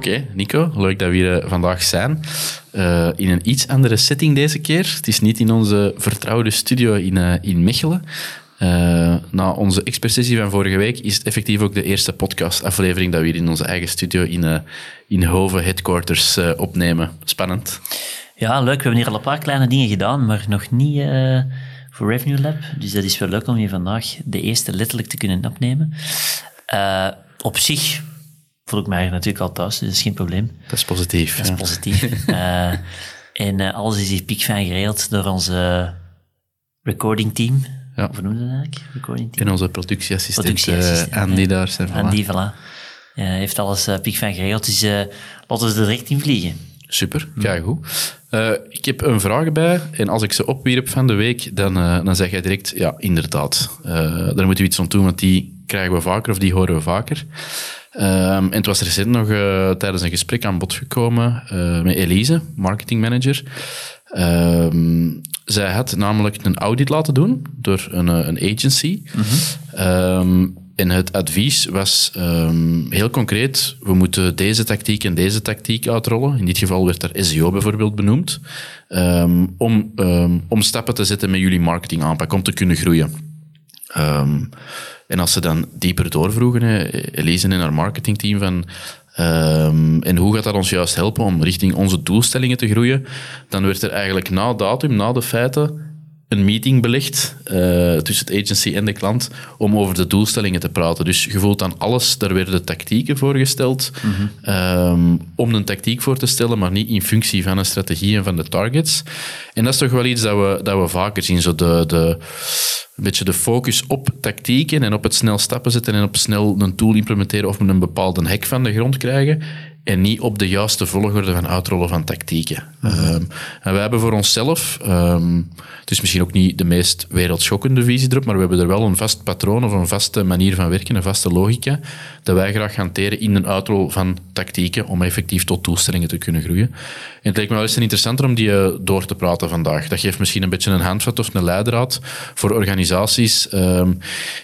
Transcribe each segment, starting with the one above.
Oké, Nico, leuk dat we hier eh, vandaag zijn. Uh, in een iets andere setting deze keer. Het is niet in onze vertrouwde studio in, uh, in Mechelen. Uh, na onze expertsessie van vorige week is het effectief ook de eerste podcastaflevering dat we hier in onze eigen studio in, in Hoven Headquarters opnemen. Spannend. Ja, leuk. We hebben hier al een paar kleine dingen gedaan, maar nog niet voor Revenue Lab. Dus dat is wel leuk om hier vandaag de eerste letterlijk te kunnen opnemen. op zich voel ik mij natuurlijk al thuis, dus dat is geen probleem. Dat is positief. Dat is positief. uh, en uh, alles is hier piekfijn geregeld door onze recording team. Ja. Hoe noemen we dat eigenlijk? Recording team. En onze productieassistent, productieassistent uh, Andy daar. Zijn. Andy, voilà. heeft alles piekfijn geregeld, dus laten we er direct in vliegen. Super, kijk goed. Uh, ik heb een vraag bij en als ik ze opwierp van de week, dan, uh, dan zeg jij direct, ja, inderdaad. Uh, daar moeten we iets aan doen, want die krijgen we vaker of die horen we vaker. Um, en het was recent nog uh, tijdens een gesprek aan bod gekomen uh, met Elise, marketingmanager. Um, zij had namelijk een audit laten doen door een, eh, een agency. Mm en het advies was heel concreet, we moeten deze tactiek en deze tactiek uitrollen. In dit geval werd er SEO bijvoorbeeld benoemd. om, om stappen te zetten met jullie marketingaanpak, om te kunnen groeien. En als ze dan dieper doorvroegen, Elise en haar marketingteam, van um, en hoe gaat dat ons juist helpen om richting onze doelstellingen te groeien, dan werd er eigenlijk na datum, na de feiten, een meeting belegd uh, tussen het agency en de klant om over de doelstellingen te praten. Dus je voelt aan alles, daar werden tactieken voorgesteld mm -hmm. um, om een tactiek voor te stellen, maar niet in functie van een strategie en van de targets. En dat is toch wel iets dat we, dat we vaker zien, zo de, de, een beetje de focus op tactieken en op het snel stappen zetten en op snel een tool implementeren of een bepaalde hek van de grond krijgen en niet op de juiste volgorde van uitrollen van tactieken. Mm -hmm. um, en wij hebben voor onszelf, um, het is misschien ook niet de meest wereldschokkende visie erop, maar we hebben er wel een vast patroon of een vaste manier van werken, een vaste logica, dat wij graag hanteren in een uitrol van tactieken om effectief tot doelstellingen te kunnen groeien. En het lijkt me wel eens interessanter om die uh, door te praten vandaag. Dat geeft misschien een beetje een handvat of een leidraad voor organisaties um,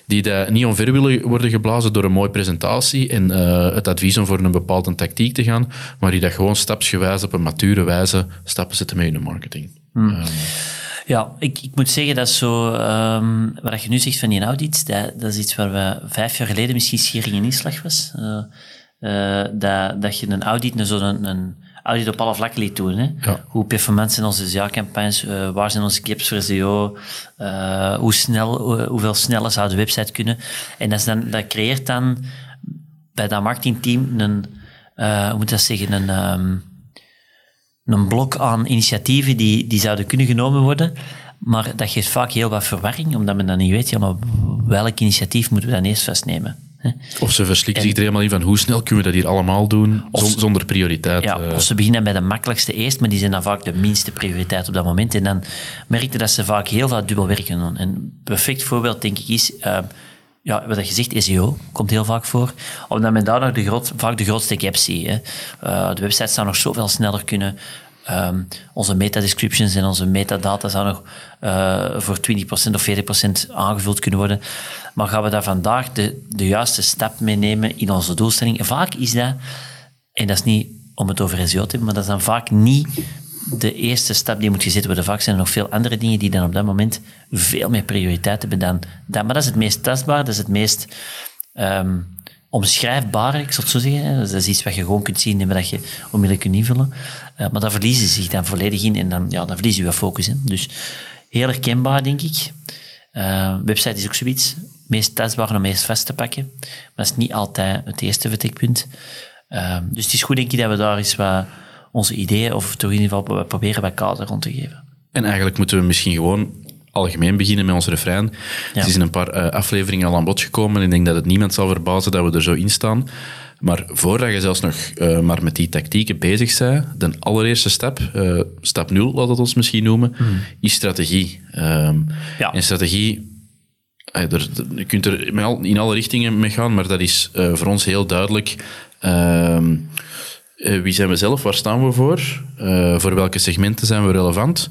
die dat niet omver willen worden geblazen door een mooie presentatie en uh, het advies om voor een bepaalde tactiek te gaan, maar die dat gewoon stapsgewijs op een mature wijze stappen zetten met hun marketing. Hmm. Um, ja, ik, ik moet zeggen dat zo, um, wat je nu zegt van die audit, dat, dat is iets waar we vijf jaar geleden misschien schier in inslag was. Uh, uh, dat, dat je een audit, een, zo'n een audit op alle vlakken liet doen. Hè? Ja. Hoe performant zijn onze SEO-campagnes, uh, waar zijn onze clips voor SEO, hoe snel, hoeveel sneller zou de website kunnen. En dat, is dan, dat creëert dan bij dat marketingteam een, hoe moet dat zeggen, een... Um, een blok aan initiatieven die, die zouden kunnen genomen worden. Maar dat geeft vaak heel wat verwarring, omdat men dan niet weet, ja, maar welk initiatief moeten we dan eerst vastnemen? Of ze verslikken zich er helemaal in van hoe snel kunnen we dat hier allemaal doen zonder prioriteit. Ja, of ze beginnen bij de makkelijkste eerst, maar die zijn dan vaak de minste prioriteit op dat moment. En dan merkte dat ze vaak heel veel dubbel werken doen. een perfect voorbeeld, denk ik, is... Uh, ja, wat je zegt, SEO komt heel vaak voor. Omdat men daar nog de groot, vaak de grootste gaps ziet. Hè. Uh, de website zou nog zoveel sneller kunnen. Um, onze meta-descriptions en onze metadata zou nog uh, voor 20% of 40% aangevuld kunnen worden. Maar gaan we daar vandaag de, de juiste stap mee nemen in onze doelstelling? Vaak is dat, en dat is niet om het over SEO te hebben, maar dat is dan vaak niet de eerste stap die moet gezet worden. Vaak zijn er nog veel andere dingen die dan op dat moment veel meer prioriteit hebben dan dat. Maar dat is het meest tastbaar, dat is het meest um, omschrijfbaar, ik zal het zo zeggen. Dat is iets wat je gewoon kunt zien en dat je onmiddellijk kunt invullen. Uh, maar daar verliezen ze zich dan volledig in en dan, ja, dan verliezen je focus. Hè. Dus heel herkenbaar, denk ik. Uh, website is ook zoiets. Meest testbaar om meest vast te pakken. Maar dat is niet altijd het eerste vertrekpunt. Uh, dus het is goed, denk ik, dat we daar eens wat onze ideeën, of toch in ieder geval proberen wat kader rond te geven. En eigenlijk moeten we misschien gewoon algemeen beginnen met ons refrein. Het is in een paar eh, afleveringen al aan bod gekomen en ik denk dat het niemand zal verbazen dat we er zo in staan. Maar voordat je zelfs nog uh, maar met die tactieken bezig bent, de allereerste stap, uh, stap nul, laat het ons misschien noemen, mm. is strategie. Um, ja. En strategie er, je kunt er in alle richtingen mee gaan, maar dat is voor ons heel duidelijk. Uh, wie zijn we zelf? Waar staan we voor? Uh, voor welke segmenten zijn we relevant?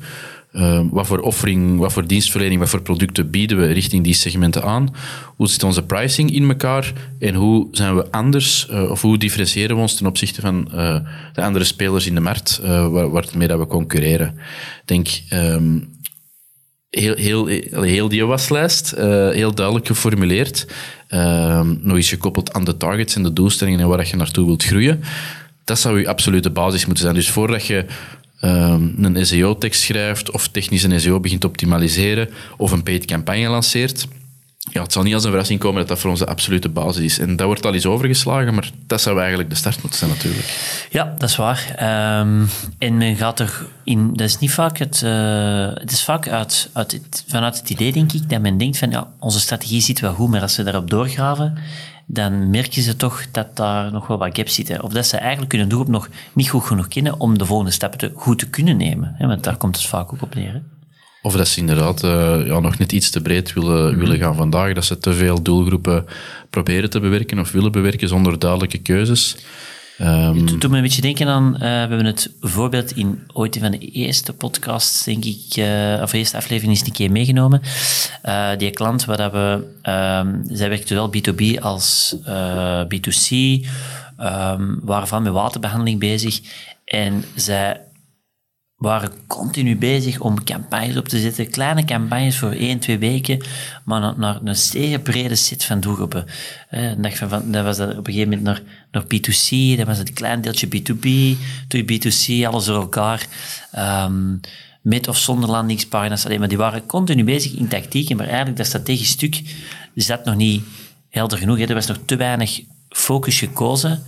wat voor offering, wat voor dienstverlening, wat voor producten bieden we richting die segmenten aan? Hoe zit onze pricing in elkaar? En hoe zijn we anders, of hoe differentiëren we ons ten opzichte van de andere spelers in de markt, waar, waarmee we concurreren? Ik denk, um, heel, heel, heel die waslijst, heel duidelijk geformuleerd. Uh, nog eens gekoppeld aan de targets en de doelstellingen en waar je naartoe wilt groeien. Dat zou je absolute basis moeten zijn. Dus voordat je uh, een SEO-tekst schrijft of technisch een SEO begint te optimaliseren of een paid campagne lanceert, ja, het zal niet als een verrassing komen dat dat voor ons de absolute basis is. En dat wordt al eens overgeslagen, maar dat zou eigenlijk de start moeten zijn natuurlijk. Ja, dat is waar. Um, en men gaat er in... Dat is niet vaak het... Uh, het is vaak uit, uit vanuit het idee, denk ik, dat men denkt van ja, onze strategie zit wel goed, maar als we daarop doorgraven, dan merken ze toch dat daar nog wel wat gaps zitten. Of dat ze eigenlijk kunnen doen op nog niet goed genoeg kennen om de volgende stappen te, goed te kunnen nemen. Want daar komt het vaak ook op neer. Of dat ze inderdaad uh, ja, nog net iets te breed willen, mhm. willen gaan vandaag. Dat ze te veel doelgroepen proberen te bewerken of willen bewerken zonder duidelijke keuzes. Um, het doet me een beetje denken aan, uh, we hebben het voorbeeld in ooit van de eerste podcasts, denk ik, uh, of de eerste aflevering is een keer meegenomen. Uh, die klant waar dat we, um, zij werkt zowel B2B als B2C, um, waarvan met waterbehandeling bezig. En zij waren continu bezig om campagnes op te zetten. Kleine campagnes voor één, twee weken, maar naar, een zeer brede set van doelgroepen. Eh, van, dat was dat op een gegeven moment naar, naar B2C, dat was het klein deeltje B2B, toen B2C, alles door elkaar. Um, met of zonder landingspagina's, alleen maar die waren continu bezig in tactieken, maar eigenlijk dat strategisch stuk zat nog niet helder genoeg. Er was nog te weinig focus gekozen,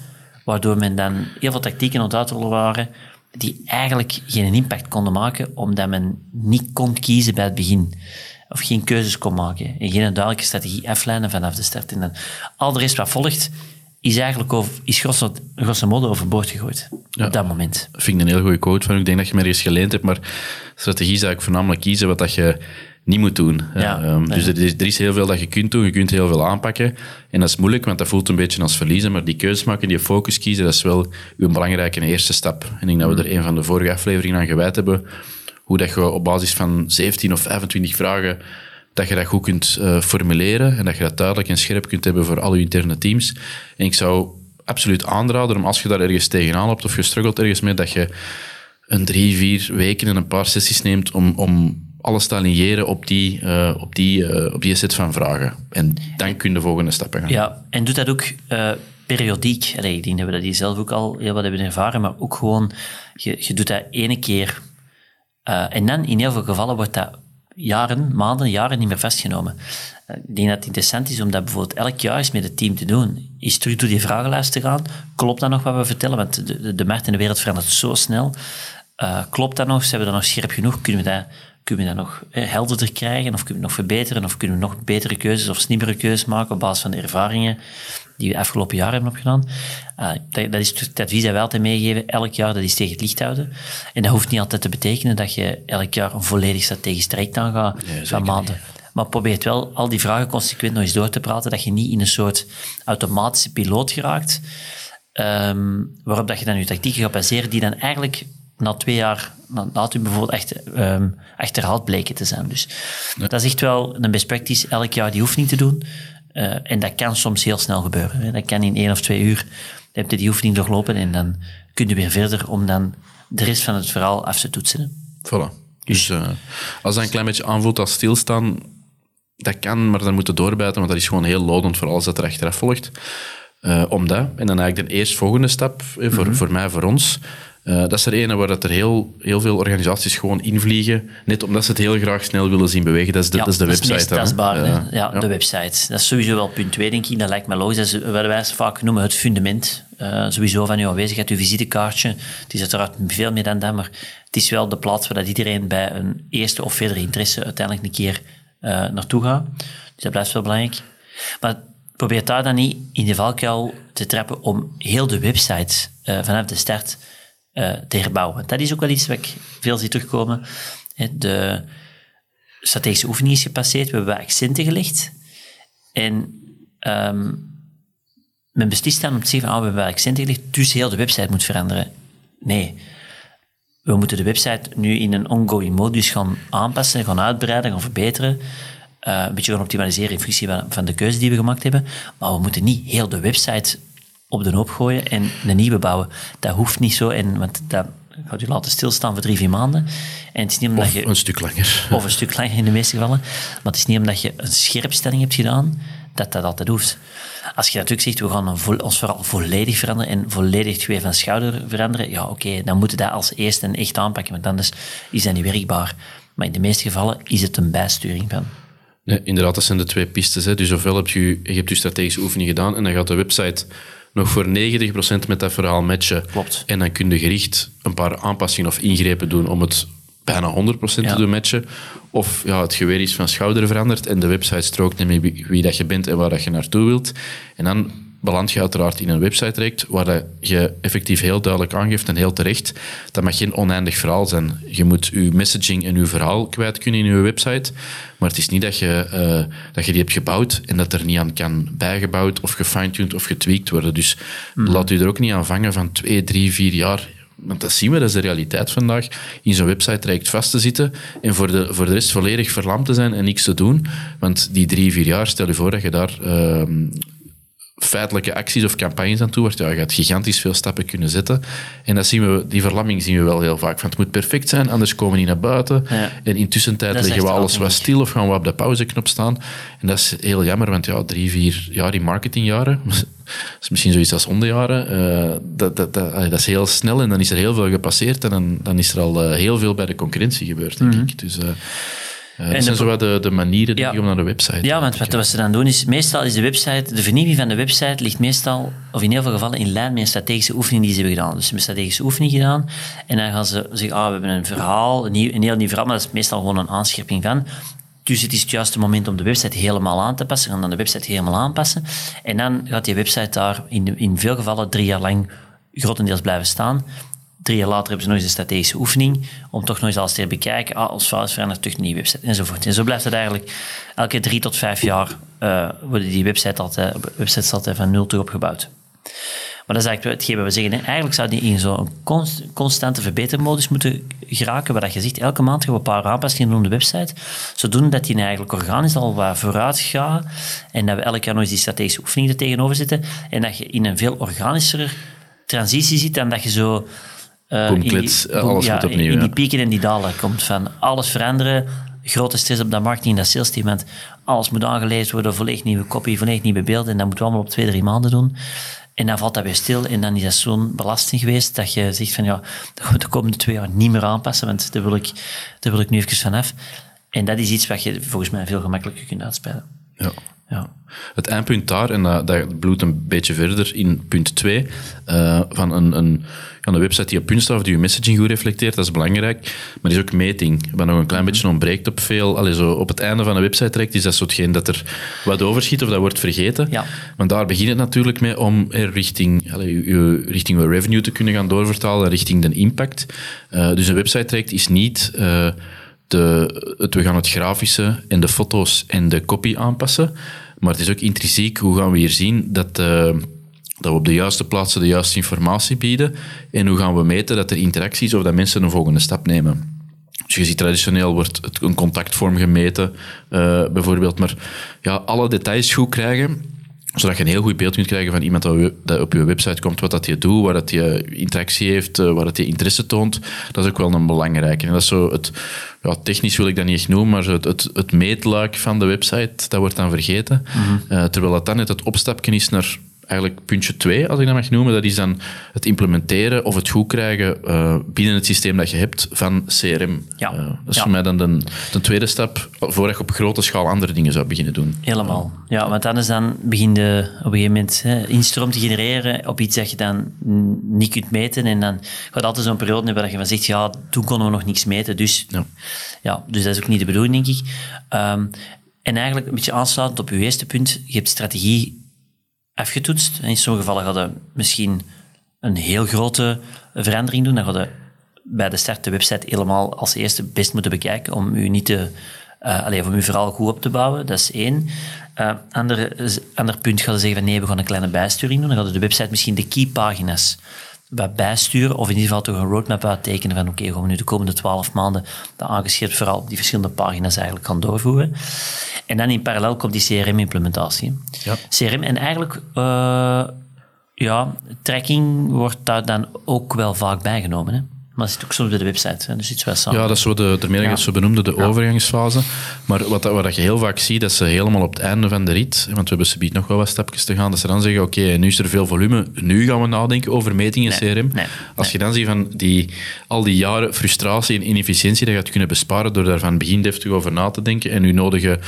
waardoor men dan heel veel tactieken aan het waren die eigenlijk geen impact konden maken, omdat men niet kon kiezen bij het begin. Of geen keuzes kon maken. En geen duidelijke strategie afleiden vanaf de start. En dan al de rest wat volgt, is eigenlijk over, is grosso, grosso modo overboord gegooid. Op dat moment. Dat vind ik een heel goede quote van. Ik denk dat je me ergens geleend hebt, maar strategie is eigenlijk voornamelijk kiezen wat dat je niet moet doen. Ja, um, dus er is, er is, heel veel dat je kunt doen, je kunt heel veel aanpakken. En dat is moeilijk, want dat voelt een beetje als verliezen. Maar die keuzes maken, die focus kiezen, dat is wel een belangrijke eerste stap. En ik denk dat we er een van de vorige afleveringen aan gewijd hebben. Hoe dat je op basis van 17 of 25 vragen dat je dat goed kunt uh, formuleren en dat je dat duidelijk en scherp kunt hebben voor al je interne teams. En ik zou absoluut aanraden om als je daar ergens tegenaan loopt of je struggelt ergens mee, dat je een drie, vier weken en een paar sessies neemt om, om alles te aligneren op die, uh, op, die, uh, op die set van vragen. En dan kun je de volgende stappen gaan. Ja, en doe dat ook uh, periodiek. Allee, ik denk dat we dat hier zelf ook al heel wat hebben ervaren, maar ook gewoon, je, je doet dat ene keer. en dan, in heel veel gevallen, wordt dat jaren, maanden, jaren niet meer vastgenomen. Ik denk dat het interessant is om dat bijvoorbeeld elk jaar eens met het team te doen. Is terug door die vragenlijst te gaan. Klopt dat nog wat we vertellen? Want de, de, de markt en de wereld verandert zo snel. klopt dat nog? Zijn we dan nog scherp genoeg? Kunnen we dat kunnen we dat nog helderder krijgen, of kunnen we nog verbeteren, of kunnen we nog betere keuzes of slimmere keuzes maken op basis van de ervaringen die we afgelopen jaren hebben opgedaan. Uh, dat, dat, is het advies dat wij altijd meegeven, elk jaar dat is tegen het licht houden. En dat hoeft niet altijd te betekenen dat je elk jaar een volledig strategisch traject aangaat van maanden. Maar probeer het wel al die vragen consequent nog eens door te praten, dat je niet in een soort automatische piloot geraakt, um, waarop dat je dan je tactieken gaat baseren die dan eigenlijk na twee jaar laat u bijvoorbeeld echt um, achterhaald bleken te zijn. Dus dat is echt wel een best practice, elk jaar die oefening te doen. Uh, en dat kan soms heel snel gebeuren. Hè. Dat kan in één of twee uur. Dan heb je die oefening doorlopen en dan kun je weer verder om dan de rest van het verhaal af te toetsen. Voilà. Dus uh, als dat een klein beetje aanvoelt als stilstaan, dat kan, maar dan moeten doorbijten, want dat is gewoon heel lodend voor alles dat er achteraf volgt. Uh, om dat. En dan eigenlijk de eerstvolgende stap, voor, mm -hmm. voor mij, voor ons, uh, dat is er ene waar dat er heel, heel veel organisaties gewoon invliegen, net omdat ze het heel graag snel willen zien bewegen. Dat is de, ja, dat is de dat website. Is tastbaar, ja, ja, de website. Dat is sowieso wel punt 2, denk ik. Dat lijkt me logisch. Dat is wat wij vaak noemen het fundament. uh, sowieso van uw aanwezigheid, uw visitekaartje. Het is uiteraard veel meer dan dat, maar het is wel de plaats waar dat iedereen bij een eerste of verdere interesse uiteindelijk een keer uh, naartoe gaat. Dus dat blijft wel belangrijk. Maar probeer daar dan niet in de valkuil te trappen om heel de website vanaf de start te herbouwen. Dat is ook wel iets wat ik veel zie terugkomen. De strategische oefening is gepasseerd, we hebben accenten gelegd. En um, men beslist dan om te zeggen oh, we hebben accenten gelegd, dus heel de website moet veranderen. Nee. We moeten de website nu in een ongoing modus gaan aanpassen, gaan uitbreiden, gaan verbeteren. Uh, een beetje gaan optimaliseren in functie van, van de keuze die we gemaakt hebben. Maar we moeten niet heel de website op de hoop gooien en een nieuwe bouwen. Dat hoeft niet zo, en, want dat gaat u laten stilstaan voor drie, vier maanden. En het is niet omdat of je, een stuk langer. Of een stuk langer in de meeste gevallen. Maar het is niet omdat je een scherpstelling hebt gedaan, dat dat altijd hoeft. Als je natuurlijk zegt, we gaan ons vooral volledig veranderen en volledig geweer van schouder veranderen, ja oké, dan moeten we dat als eerste en echt aanpakken, want anders is dat niet werkbaar. Maar in de meeste gevallen is het een bijsturing van. Nee, inderdaad, dat zijn de twee pistes. Hè. Dus ofwel heb je, je hebt je strategische oefening gedaan en dan gaat de website nog voor 90% met dat verhaal matchen. Klopt. En dan kun je gericht een paar aanpassingen of ingrepen doen om het bijna 100% te doen matchen. Of ja, het geweer is van schouder veranderd en de website strookt niet meer wie, dat je bent en waar dat je naartoe wilt. En dan beland je uiteraard in een website-traject waar dat je effectief heel duidelijk aangeeft en heel terecht, dat mag geen oneindig verhaal zijn. Je moet je messaging en je verhaal kwijt kunnen in je website, maar het is niet dat je, uh, dat je die hebt gebouwd en dat er niet aan kan bijgebouwd of gefine-tuned of getweakt worden. Dus mhm. laat u er ook niet aan vangen van twee, drie, vier jaar want dat zien we, dat is de realiteit vandaag, in zo'n website traject vast te zitten en voor de, voor de rest volledig verlamd te zijn en niks te doen. Want die drie, vier jaar, stel je voor dat je daar uh, feitelijke acties of campagnes aan toe wordt, ja, je gaat gigantisch veel stappen kunnen zetten. En dat zien we, die verlamming zien we wel heel vaak. Van het moet perfect zijn, anders komen we niet naar buiten. En intussen tijd leggen we alles wat stil of gaan we op de pauzeknop staan. En dat is heel jammer, want ja, drie, vier jaar in marketingjaren, is misschien zoiets als onderjaren, uh, dat, dat, dat, dat, is heel snel en dan is er heel veel gepasseerd en dan, dan is er al uh, heel veel bij de concurrentie gebeurd, denk mm -hmm. ik. Dus... Uh, uh, dat zijn zo de, de manieren ja. om naar de website Ja, want wat, wat ze dan doen is, meestal is de website, de vernieuwing van de website ligt meestal, of in heel veel gevallen, in lijn met een strategische oefening die ze hebben gedaan. Dus ze hebben een strategische oefening gedaan en dan gaan ze zeggen, ah, we hebben een verhaal, een, nieuw, een heel nieuw verhaal, maar dat is meestal gewoon een aanscherping van. Dus het is het juiste moment om de website helemaal aan te passen. gaan dan de website helemaal aanpassen. En dan gaat die website daar in, in veel gevallen drie jaar lang grotendeels blijven staan. Drie jaar later hebben ze nog eens een strategische oefening om toch nog eens alles te bekijken. Ah, als fout is veranderd, terug een nieuwe website enzovoort. En zo blijft het eigenlijk elke drie tot vijf jaar uh, worden die website altijd, websites altijd van nul terug opgebouwd. Maar dat is eigenlijk hetgeen we zeggen. Eigenlijk zou die in zo'n constante verbetermodus moeten geraken, waar je ziet, elke maand gaan we een paar aanpassingen doen op de website, zodoende dat die eigenlijk organisch al wat vooruit gaat en dat we elk jaar nog eens die strategische oefeningen er tegenover zitten en dat je in een veel organischere transitie zit dan dat je zo uh, in die, alles ja, opnieuw. In die pieken en die dalen komt van alles veranderen, grote stress op dat marketing, dat sales team, want alles moet aangelezen worden, volledig nieuwe copy, volledig nieuwe beelden, en dat moeten we allemaal op twee, drie maanden doen. En dan valt dat weer stil en dan is dat zo'n belasting geweest dat je zegt van ja, dat gaan we de komende twee jaar niet meer aanpassen, want daar wil ik, daar wil ik nu even vanaf. En dat is iets wat je volgens mij veel gemakkelijker kunt uitspelen. Ja. Ja. Het eindpunt daar, en dat, dat bloedt een beetje verder in punt 2, uh, eh, van een, een, een website die op punt staat, die je messaging goed reflecteert, dat is belangrijk. Maar er is ook meting, wat nog een klein beetje ontbreekt op veel. Allee, zo op het einde van een website trekt, is dat zo hetgeen dat er wat overschiet of dat wordt vergeten. Ja. Want daar begint het natuurlijk mee om richting, allee, je, richting je revenue te kunnen gaan doorvertalen, richting de impact. Uh, dus een website trekt is niet... Uh, de, we gaan het grafische en de foto's en de copy aanpassen. Maar het is ook intrinsiek, hoe gaan we hier zien dat, uh, dat we op de juiste plaatsen de juiste informatie bieden en hoe gaan we meten dat er interactie is of dat mensen een volgende stap nemen. Dus je ziet traditioneel wordt het een contactvorm gemeten, uh, bijvoorbeeld. Maar ja, alle details goed krijgen, zodat je een heel goed beeld kunt krijgen van iemand dat op je website komt, wat dat je doet, waar dat je interactie heeft, eh, waar dat je interesse toont. Dat is ook wel een belangrijke. En dat is zo het, ja, technisch wil ik dat niet echt noemen, maar het, het, het meetluik van de website, dat wordt dan vergeten. Mhm. Eh, terwijl dat dan net het opstapje is naar eigenlijk puntje twee, als ik dat mag noemen. Dat is dan het implementeren of het goed krijgen uh, binnen het systeem dat je hebt van CRM. Ja. Uh, dat is ja. voor mij dan de, de, tweede stap, voordat je op grote schaal andere dingen zou beginnen doen. Helemaal. Ja, want anders dan begin je op een gegeven moment hè, instroom te genereren op iets dat je dan niet kunt meten. En dan gaat altijd zo'n periode hebben dat je van zegt, ja, toen konden we nog niks meten. Dus, ja. Ja, dus dat is ook niet de bedoeling, denk ik. Um, en eigenlijk een beetje aansluitend op uw eerste punt, je hebt strategie afgetoetst. En in sommige gevallen je misschien een heel grote verandering doen. Dan je bij de start de website helemaal als eerste best moeten bekijken om u niet te, uh, allez, om uw verhaal goed op te bouwen. Dat is één. Uh, ander, ander punt gaat zeggen van nee, we gaan een kleine bijsturing doen. Dan je de website misschien de key pagina's wat bijsturen, of in ieder geval toch een roadmap uittekenen van oké, okay, gaan we nu de komende twaalf maanden dat aangescherpt vooral die verschillende pagina's eigenlijk gaan doorvoeren. En dan in parallel komt die CRM-implementatie. Ja. CRM en eigenlijk, uh, ja, tracking wordt daar dan ook wel vaak bijgenomen. Hè? Maar dat zit ook soms bij de website, hè? dus iets wel samen. Ja, dat is zo de, de ja. zo benoemde, de ja. overgangsfase. Maar wat, wat je heel vaak ziet, dat ze helemaal op het einde van de rit, want we hebben subiet nog wel wat stapjes te gaan, dat ze dan zeggen, oké, okay, nu is er veel volume, nu gaan we nadenken over metingen nee, CRM. Nee, Als nee. je dan ziet van die, al die jaren frustratie en inefficiëntie, dat je het kunnen besparen door daar van begin deftig over na te denken en nu nodigen,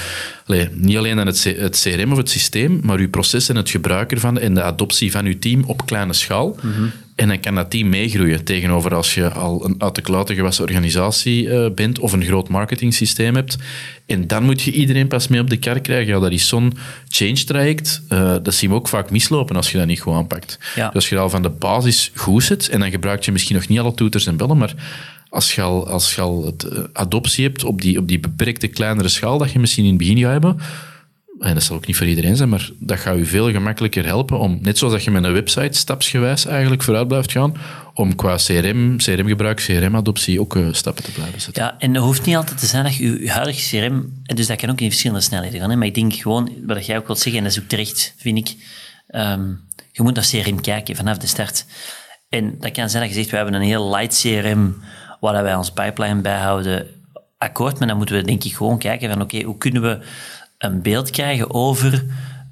allee, niet alleen aan het, het CRM of het systeem, maar uw proces en het gebruik ervan en de adoptie van uw team op kleine schaal. Mm -hmm. En dan kan dat team meegroeien tegenover als je al een uit de klauwen gewassen organisatie uh, bent of een groot marketingsysteem hebt. En dan moet je iedereen pas mee op de kar krijgen. Ja, dat is zo'n change traject. Uh, dat zien we ook vaak mislopen als je dat niet goed aanpakt. Ja. Dus als je al van de basis goed zit en dan gebruik je misschien nog niet alle toeters en bellen, maar als je al, als je al het, uh, adoptie hebt op die, op die beperkte kleinere schaal dat je misschien in het begin gaat hebben, en dat zal ook niet voor iedereen zijn, maar dat gaat u veel gemakkelijker helpen om, net zoals dat je met een website stapsgewijs eigenlijk vooruit blijft gaan, om qua CRM, CRM-gebruik, CRM-adoptie ook uh, stappen te blijven zetten. Ja, en het hoeft niet altijd te zijn dat je je huidige CRM, dus dat kan ook in verschillende snelheden gaan, hè, maar ik denk gewoon, wat jij ook wilt zeggen, en dat is ook terecht, vind ik, um, je moet naar CRM kijken vanaf de start. En dat kan zijn dat je zegt, we hebben een heel light CRM, waar wij ons pipeline bijhouden, akkoord, maar dan moeten we denk ik gewoon kijken van, oké, hoe kunnen we een beeld krijgen over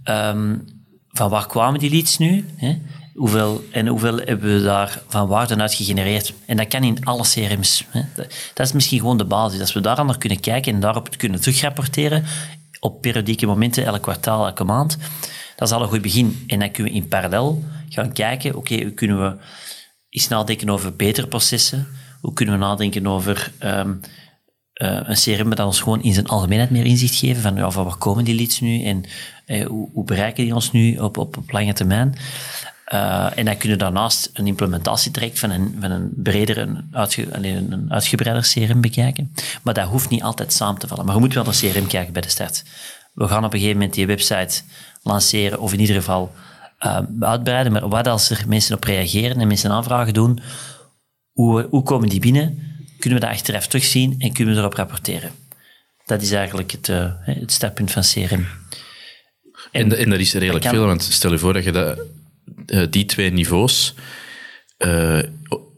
um, van waar kwamen die leads nu? Hè? Hoeveel, en hoeveel hebben we daar van waarde uit gegenereerd? En dat kan in alle CRM's. Hè? Dat is misschien gewoon de basis. Als we daar naar kunnen kijken en daarop kunnen terugrapporteren op periodieke momenten, elk kwartaal, elke maand, dat is al een goed begin. En dan kunnen we in parallel gaan kijken, oké, hoe kunnen we eens nadenken over betere processen? Hoe kunnen we nadenken over um, uh, een CRM dat ons gewoon in zijn algemeenheid meer inzicht geven van, ja, van waar komen die leads nu en uh, hoe, hoe, bereiken die ons nu op, op, lange termijn. Uh, en dan kunnen we daarnaast een implementatietraject van een, van een breder, een, uitge, alleen een uitgebreider CRM bekijken. Maar dat hoeft niet altijd samen te vallen. Maar je moet wel naar CRM kijken bij de start. We gaan op een gegeven moment die website lanceren, of in ieder geval uitbreiden. Maar wat als er mensen op reageren en mensen aanvragen doen, hoe, hoe komen die binnen? Kunnen we dat achteraf terugzien en kunnen we erop rapporteren. Dat is eigenlijk het, uh, het startpunt van CRM. En, en, en dat is redelijk dat kan... veel, want stel je voor dat je dat, uh, die twee niveaus uh,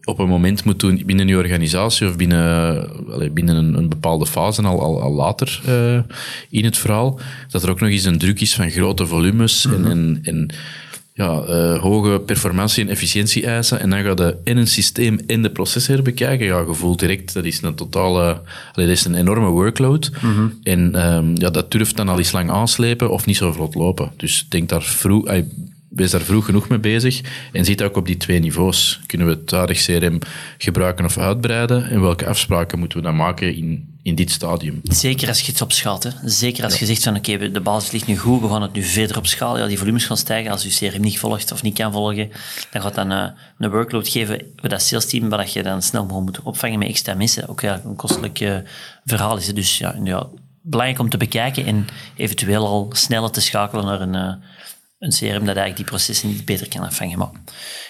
op een moment moet doen binnen je organisatie of binnen, binnen een, een bepaalde fase, al, al, al later in het verhaal, dat er ook nog eens een druk is van grote volumes mm -hmm. en, en, en ja, uh, hoge performantie- en efficiëntie-eisen. En dan ga je in een systeem en de processen bekijken. Ja, je voelt direct, dat is een totale... Allee, dat is een enorme workload. Mhm. Mm -hmm. En um, ja, dat durft dan al eens lang aanslepen of niet zo vlot lopen. Dus denk daar vroeg... Ay, wees daar vroeg genoeg mee bezig en zit ook op die twee niveaus. Kunnen we het huidig CRM gebruiken of uitbreiden? En welke afspraken moeten we dan maken in, in dit stadium? Zeker als je het opschaalt. Hè. Zeker als ja. je zegt van oké, okay, de basis ligt nu goed, we gaan het nu verder opschalen. Ja, die volumes gaan stijgen. Als je CRM niet volgt of niet kan volgen, dan gaat dat een, een workload geven voor dat salesteam, waar je dan snel moet opvangen met extra mensen. Ook ja, een kostelijk uh, verhaal is het. Dus ja, ja, belangrijk om te bekijken en eventueel al sneller te schakelen naar een... Uh, een CRM dat eigenlijk die processen niet beter kan afvangen. Maar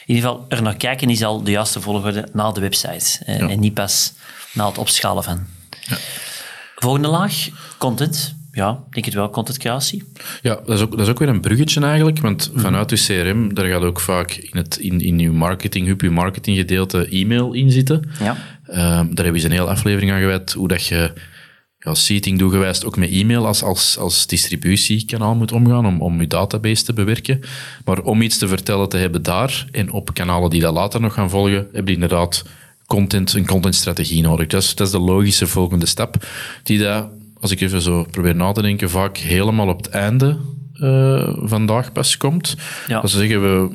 in ieder geval, er naar kijken is al de juiste volgorde na de website. Eh, ja. En niet pas na het opschalen van. Ja. Volgende laag, content. Ja, denk het wel, content creatie. Ja, dat is ook, dat is ook weer een bruggetje eigenlijk, want mm. vanuit je CRM, daar gaat ook vaak in, het, in, in je marketing, hub, je marketinggedeelte e-mail in zitten. Ja. Um, daar hebben we eens een hele aflevering aan gewijd, hoe dat je ja, seating toegewijs ook met e-mail als, als, als distributiekanaal moet omgaan om, om je database te bewerken. Maar om iets te vertellen te hebben daar en op kanalen die dat later nog gaan volgen, heb je inderdaad content, een contentstrategie nodig. Dat is, dat is de logische volgende stap die dat, als ik even zo probeer na te denken, vaak helemaal op het einde uh, vandaag pas komt. Ja. Dat ze zeggen, we,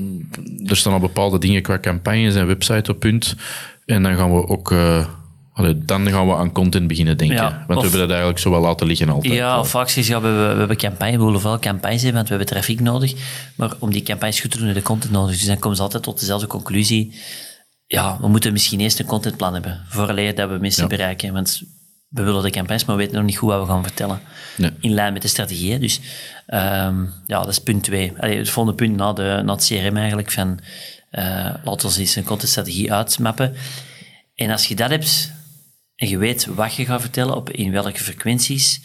er staan al bepaalde dingen qua campagnes en website op punt. En dan gaan we ook... Uh, allee, dan gaan we aan content beginnen denken. Ja, want we hebben dat eigenlijk zo wel laten liggen altijd. Ja, of ze, ja, we, hebben- we hebben campagne, we willen wel campagnes hebben, want we hebben traffic nodig. Maar om die campagnes goed te doen, hebben we de content nodig. Dus dan komen ze altijd tot dezelfde conclusie. Ja, we moeten misschien eerst een contentplan hebben, vooraleer dat we mensen Ja. bereiken. Want we willen de campagnes, maar we weten nog niet goed wat we gaan vertellen. Nee. In lijn met de strategie. Dus ehm, ja, dat is punt twee. Allee, het volgende punt na, de, na het CRM eigenlijk, van eh laten we eens een contentstrategie uitmappen. En als je dat hebt, en je weet wat je gaat vertellen, op in welke frequenties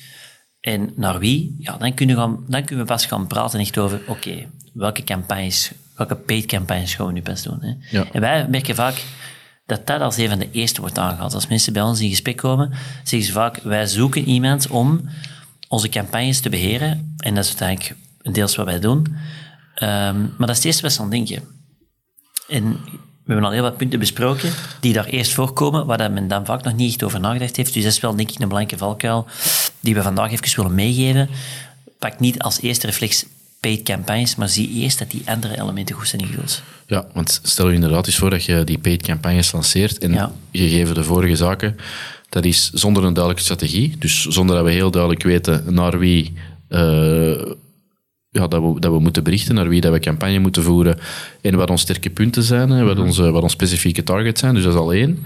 en naar wie, ja, dan, kunnen we gaan, dan kunnen we pas gaan praten echt over, oké, welke campagnes, welke paid campagnes gaan we nu pas doen. Hè? Ja. En wij merken vaak dat dat als een van de eerste wordt aangehaald. Als mensen bij ons in gesprek komen, zeggen ze vaak, wij zoeken iemand om onze campagnes te beheren. En dat is uiteindelijk een deels wat wij doen. Ehm, maar dat is het eerste wat ze aan denken. En we hebben al heel wat punten besproken die daar eerst voorkomen, waar dat men dan vaak nog niet echt over nagedacht heeft. Dus dat is wel, denk ik, een belangrijke valkuil die we vandaag even willen meegeven. Pak niet als eerste reflex paid campagnes, maar zie eerst dat die andere elementen goed zijn ingevuld. Ja, want stel je inderdaad eens voor dat je die paid campagnes lanceert en Ja. gegeven de vorige zaken, dat is zonder een duidelijke strategie, dus zonder dat we heel duidelijk weten naar wie eh, ja, dat, we, dat we moeten berichten, naar wie dat we campagne moeten voeren en wat onze sterke punten zijn, wat, onze, wat onze specifieke targets zijn, dus dat is al één.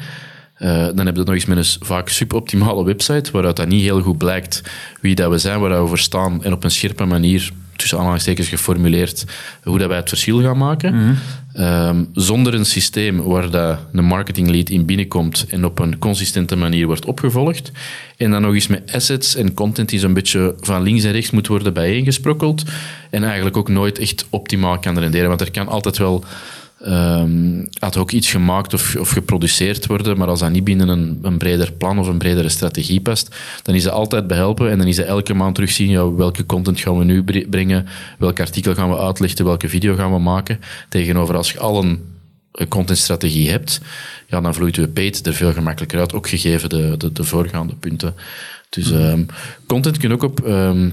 Eh, dan heb je nog eens met een vaak suboptimale website, waaruit dat niet heel goed blijkt wie dat we zijn, waar we voor staan en op een scherpe manier, tussen aanhalingstekens geformuleerd, hoe dat wij het verschil gaan maken. Ehm, zonder een systeem waar dat een marketing lead in binnenkomt en op een consistente manier wordt opgevolgd. En dan nog eens met assets en content die zo'n beetje van links en rechts moet worden bijeengesprokkeld. En eigenlijk ook nooit echt optimaal kan renderen. Want er kan altijd wel ehm had ook iets gemaakt of, of geproduceerd worden, maar als dat niet binnen een, een breder plan of een bredere strategie past, dan is dat altijd behelpen en dan is dat elke maand terugzien, ja, welke content gaan we nu bre- brengen, welk artikel gaan we uitlichten, welke video gaan we maken, tegenover als je al een contentstrategie hebt, ja, dan vloeit je paid er veel gemakkelijker uit, ook gegeven de, de, de voorgaande punten. Dus ehm, content kun je ook op ehm,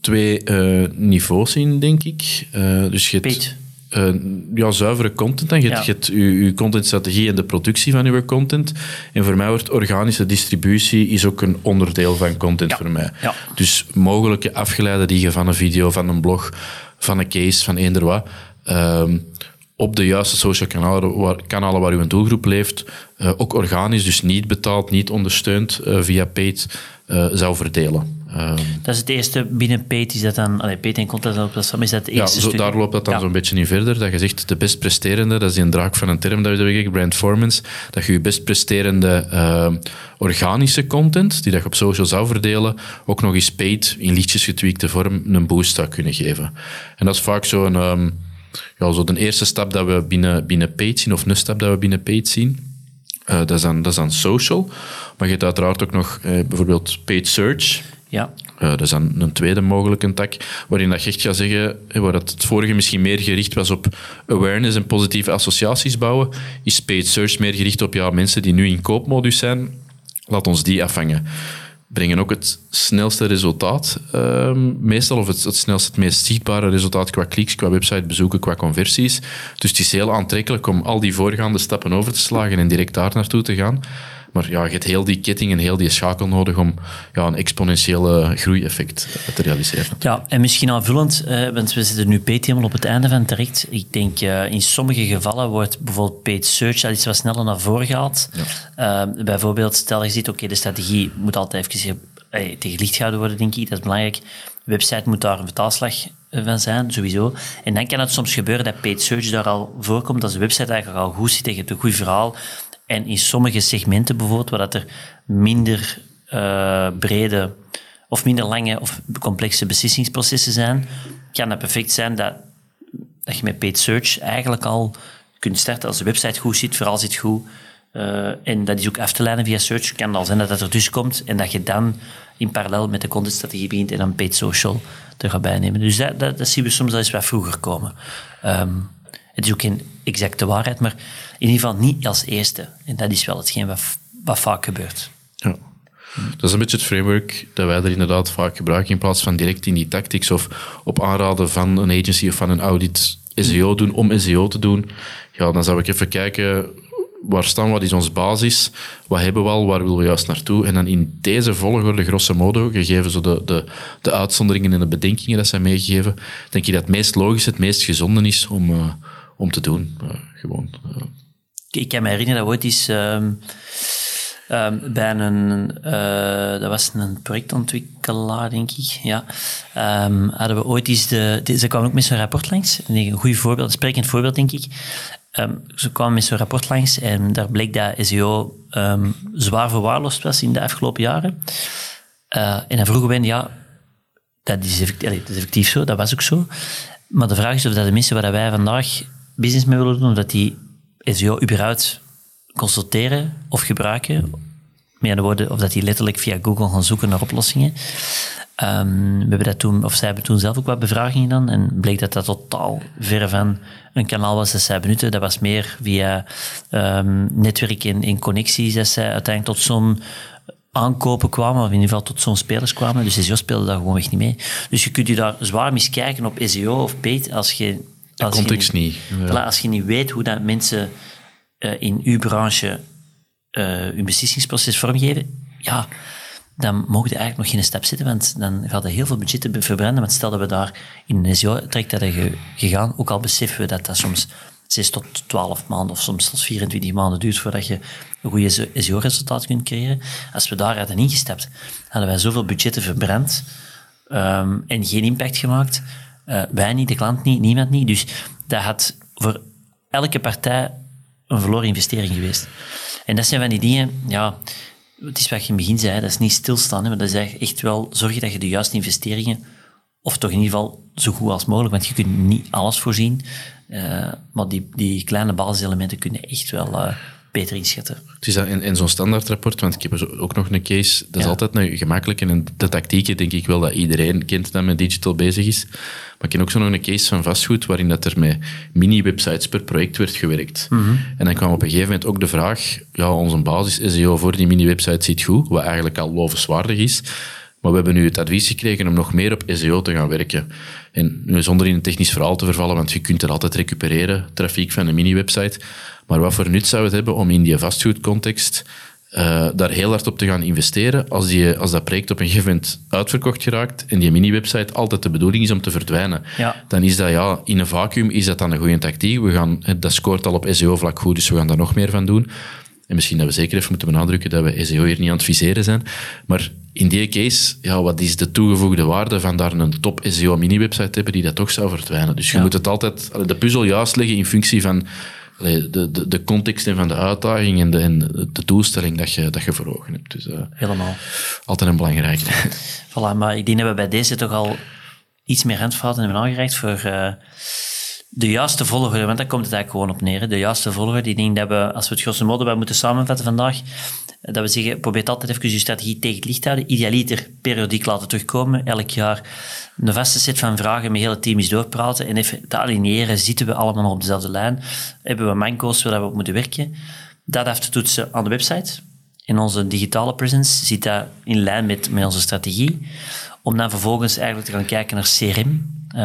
twee eh, niveaus zien, denk ik. Eh, dus je hebt, Eh, ja, zuivere content. En je, hebt- Ja. je hebt je, je contentstrategie en de productie van je content. En voor mij wordt organische distributie is ook een onderdeel van content Ja. voor mij. Ja. Dus mogelijke afgeleiden die je van een video, van een blog, van een case, van eender wat, ehm, op de juiste social kanalen waar, kanalen waar uw doelgroep leeft, eh, ook organisch, dus niet betaald, niet ondersteund eh, via paid, zou verdelen. Ehm, Dat is het eerste. Binnen paid is dat dan... Allee, paid en content op platform is dat het ja, eerste zo, stuk. daar loopt dat dan Ja. zo'n beetje in verder. Dat je zegt, de best presterende, dat is die een draak van een term dat we hebben brand performance, dat je je best presterende ehm, organische content, die dat je op social zou verdelen, ook nog eens paid, in liedjes getweakte vorm, een boost zou kunnen geven. En dat is vaak zo'n... ehm ja, zo de eerste stap dat we binnen, binnen paid zien, of een stap dat we binnen paid zien. Eh, dat, is dan, dat is dan social. Maar je hebt uiteraard ook nog eh, bijvoorbeeld paid search. Ja. Dat is dan een tweede mogelijke tak, waarin dat je echt gaat zeggen, waar het vorige misschien meer gericht was op awareness en positieve associaties bouwen, is paid search meer gericht op ja, mensen die nu in koopmodus zijn, laat ons die afvangen. Brengen ook het snelste resultaat, ehm, meestal, of het, het het meest zichtbare resultaat qua kliks, qua websitebezoeken, qua conversies. Dus het is heel aantrekkelijk om al die voorgaande stappen over te slagen en direct daar naartoe te gaan. Maar ja, je hebt heel die ketting en heel die schakel nodig om ja, een exponentiële groeieffect te realiseren. Ja, en misschien aanvullend, eh, want we zitten nu paid helemaal op het einde van terecht. Ik denk, eh, in sommige gevallen wordt bijvoorbeeld paid search al iets wat sneller naar voren gehaald. Eh, bijvoorbeeld, stel je ziet, oké, de strategie moet altijd even eh, tegen licht gehouden worden, denk ik. Dat is belangrijk. De website moet daar een vertaalslag van zijn, sowieso. En dan kan het soms gebeuren dat paid search daar al voorkomt, als de website eigenlijk al goed zit, tegen een goed verhaal. En in sommige segmenten bijvoorbeeld, waar dat er minder eh, brede of minder lange of complexe beslissingsprocessen zijn, kan het perfect zijn dat, dat je met paid search eigenlijk al kunt starten als de website goed zit, vooral zit goed, Uh, en dat is ook af te leiden via search. Kan al zijn dat dat er tussen komt en dat je dan in parallel met de contentstrategie begint en dan paid social er gaat bijnemen. Dus dat, dat, dat zien we soms al eens wat vroeger komen. Um, het is ook geen exacte waarheid, maar in ieder geval niet als eerste. En dat is wel hetgeen wat, wat vaak gebeurt. Ja. Dat is een beetje het framework dat wij er inderdaad vaak gebruiken in plaats van direct in die tactics of op aanraden van een agency of van een audit SEO doen om SEO te doen. Ja, dan zou ik even kijken waar staan, wat is onze basis, wat hebben we al, waar willen we juist naartoe. En dan in deze volgorde, grosso modo, gegeven zo de, de, de uitzonderingen en de bedenkingen dat zijn meegegeven, denk ik dat het meest logisch, het meest gezonde is om, uh, om te doen. Gewoon. Ik kan me herinneren dat ooit eens um, um, bij een, uh, dat was een projectontwikkelaar, denk ik, ja, um, hadden we ooit eens de, ze kwamen ook met zo'n rapport langs, een goed voorbeeld, een sprekend voorbeeld, denk ik. ze kwamen met zo'n rapport langs en daar bleek dat SEO zwaar verwaarloosd was in de afgelopen jaren. Uh, en dan vroegen we, ja, dat is, effectief, dat is effectief zo, dat was ook zo. Maar de vraag is of dat de mensen waar wij vandaag business mee willen doen, dat die SEO überhaupt consulteren of gebruiken. Met andere woorden, of dat die letterlijk via Google gaan zoeken naar oplossingen. Um, we hebben dat toen, of zij hebben toen zelf ook wat bevragingen gedaan en bleek dat dat totaal ver van een kanaal was dat zij benutten. Dat was meer via um, netwerk en, en connecties dat zij uiteindelijk tot zo'n aankopen kwamen, of in ieder geval tot zo'n spelers kwamen. Dus SEO speelde daar gewoon echt niet mee. Dus je kunt je daar zwaar miskijken op SEO of paid als je de context niet. Ja. Als je niet weet hoe dat mensen uh, in uw branche uh, hun beslissingsproces vormgeven, ja, dan mogen je eigenlijk nog geen stap zetten, want dan gaat er heel veel budgetten verbranden. Want stel dat we daar in een SEO-traject hadden gegaan, ook al beseffen we dat dat soms 6 tot 12 maanden of soms tot 24 maanden duurt voordat je een goede SEO-resultaat kunt creëren. Als we daar hadden ingestapt, hadden wij zoveel budgetten verbrand um, en geen impact gemaakt. Uh, wij niet, de klant niet, niemand niet. Dus dat had voor elke partij een verloren investering geweest. En dat zijn van die dingen, ja, het is wat je in het begin zei, dat is niet stilstaan, maar dat is echt wel zorgen dat je de juiste investeringen, of toch in ieder geval zo goed als mogelijk, want je kunt niet alles voorzien, uh, maar die, die kleine basiselementen kunnen echt wel uh, beter inschatten. Het is in, in zo'n standaardrapport, want ik heb ook nog een case, dat is altijd een gemakkelijke, en de tactieken denk ik wel dat iedereen kent dat met digital bezig is. Maar ik ken ook zo nog een case van vastgoed, waarin dat er met mini-websites per project werd gewerkt. Mhm. En dan kwam op een gegeven moment ook de vraag, ja, onze basis SEO voor die mini-website zit goed, wat eigenlijk al lovenswaardig is. Maar we hebben nu het advies gekregen om nog meer op SEO te gaan werken. En nu zonder in een technisch verhaal te vervallen, want je kunt er altijd recupereren, trafiek van een mini-website. Maar wat voor nut zou het hebben om in die vastgoedcontext uh, daar heel hard op te gaan investeren als, die, als dat project op een gegeven moment uitverkocht geraakt en die mini-website altijd de bedoeling is om te verdwijnen. Ja. Dan is dat ja, in een vacuüm is dat dan een goede tactiek. We gaan, dat scoort al op SEO-vlak goed, dus we gaan daar nog meer van doen. En misschien dat we zeker even moeten benadrukken dat we SEO hier niet aan het viseren zijn. Maar in die case, ja, wat is de toegevoegde waarde van daar een top SEO mini-website te hebben die dat toch zou verdwijnen? Dus je Ja. moet het altijd, de puzzel juist leggen in functie van de, de, de context en van de uitdaging en de, en de doelstelling dat je, dat je voor ogen hebt. Dus eh, Helemaal. altijd een belangrijke. Voilà, maar ik denk dat we bij deze toch al iets meer handvaten hebben aangereikt voor eh, de juiste volgorde, want daar komt het eigenlijk gewoon op neer. De juiste volgorde, ik denk dat we, als we het grosso modo wat moeten samenvatten vandaag, dat we zeggen, probeer altijd even je strategie tegen het licht te houden. Idealiter periodiek laten terugkomen, elk jaar een vaste set van vragen met team eens doorpraten en even te aligneren, zitten we allemaal op dezelfde lijn, hebben we manco's waar we op moeten werken. Dat af te toetsen aan de website. In onze digitale presence zit dat in lijn met, met onze strategie. Om dan vervolgens eigenlijk te gaan kijken naar CRM. Eh,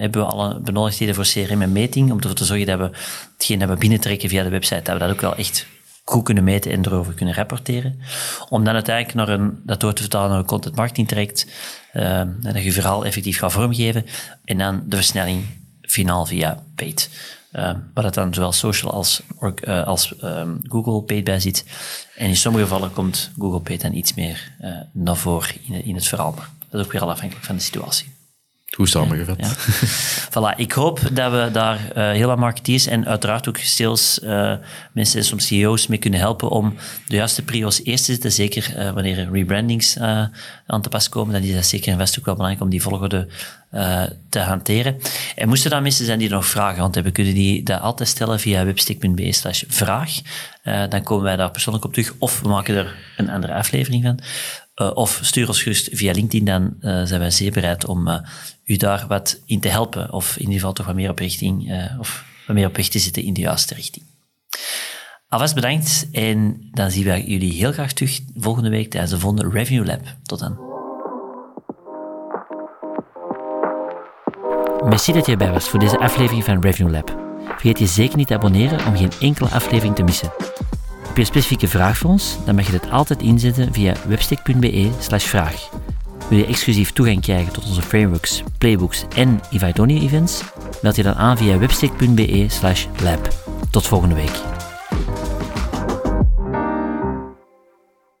hebben we alle benodigdheden voor CRM en meting, om ervoor te zorgen dat we hetgeen dat we binnentrekken via de website, dat we dat ook wel echt goed kunnen meten en erover kunnen rapporteren. Om dan uiteindelijk naar een, dat door te vertalen naar een content marketing traject, eh, en dat je je verhaal effectief gaat vormgeven, en dan de versnelling finaal via paid. Uh, waar dat dan zowel social als, eh, als ehm, Google Paid bij zit. En in sommige gevallen komt Google Paid dan iets meer eh, naar voren in, in het verhaal. Maar dat is ook weer afhankelijk van de situatie. Goed samengevat. Ja. voilà, ik hoop dat we daar eh, heel wat marketeers en uiteraard ook sales eh, mensen en soms CEO's mee kunnen helpen om de juiste prio's eerst te zetten. Zeker eh, wanneer er rebrandings aan te pas komen, dan is dat zeker en vast ook wel belangrijk om die volgorde uh, te hanteren. En moesten er mensen zijn die nog vragen want we kunnen die dat altijd stellen via webstick.be slash vraag. Uh, dan komen wij daar persoonlijk op terug of we maken er een andere aflevering van. Uh, of stuur ons gerust via LinkedIn, dan zijn wij zeer bereid om u daar wat in te helpen. Of in ieder geval toch wat meer op richting, of wat meer op weg te zitten in de juiste richting. Alvast bedankt en dan zien wij jullie heel graag terug volgende week tijdens de volgende Review Lab. Tot dan. Merci dat je erbij was voor deze aflevering van Review Lab. Vergeet je zeker niet te abonneren om geen enkele aflevering te missen. Je specifieke vraag voor ons? Dan mag je dit altijd inzetten via webstick.be vraag. Wil je exclusief toegang krijgen tot onze frameworks, playbooks en Only events? Meld je dan aan via webstick.be lab. Tot volgende week.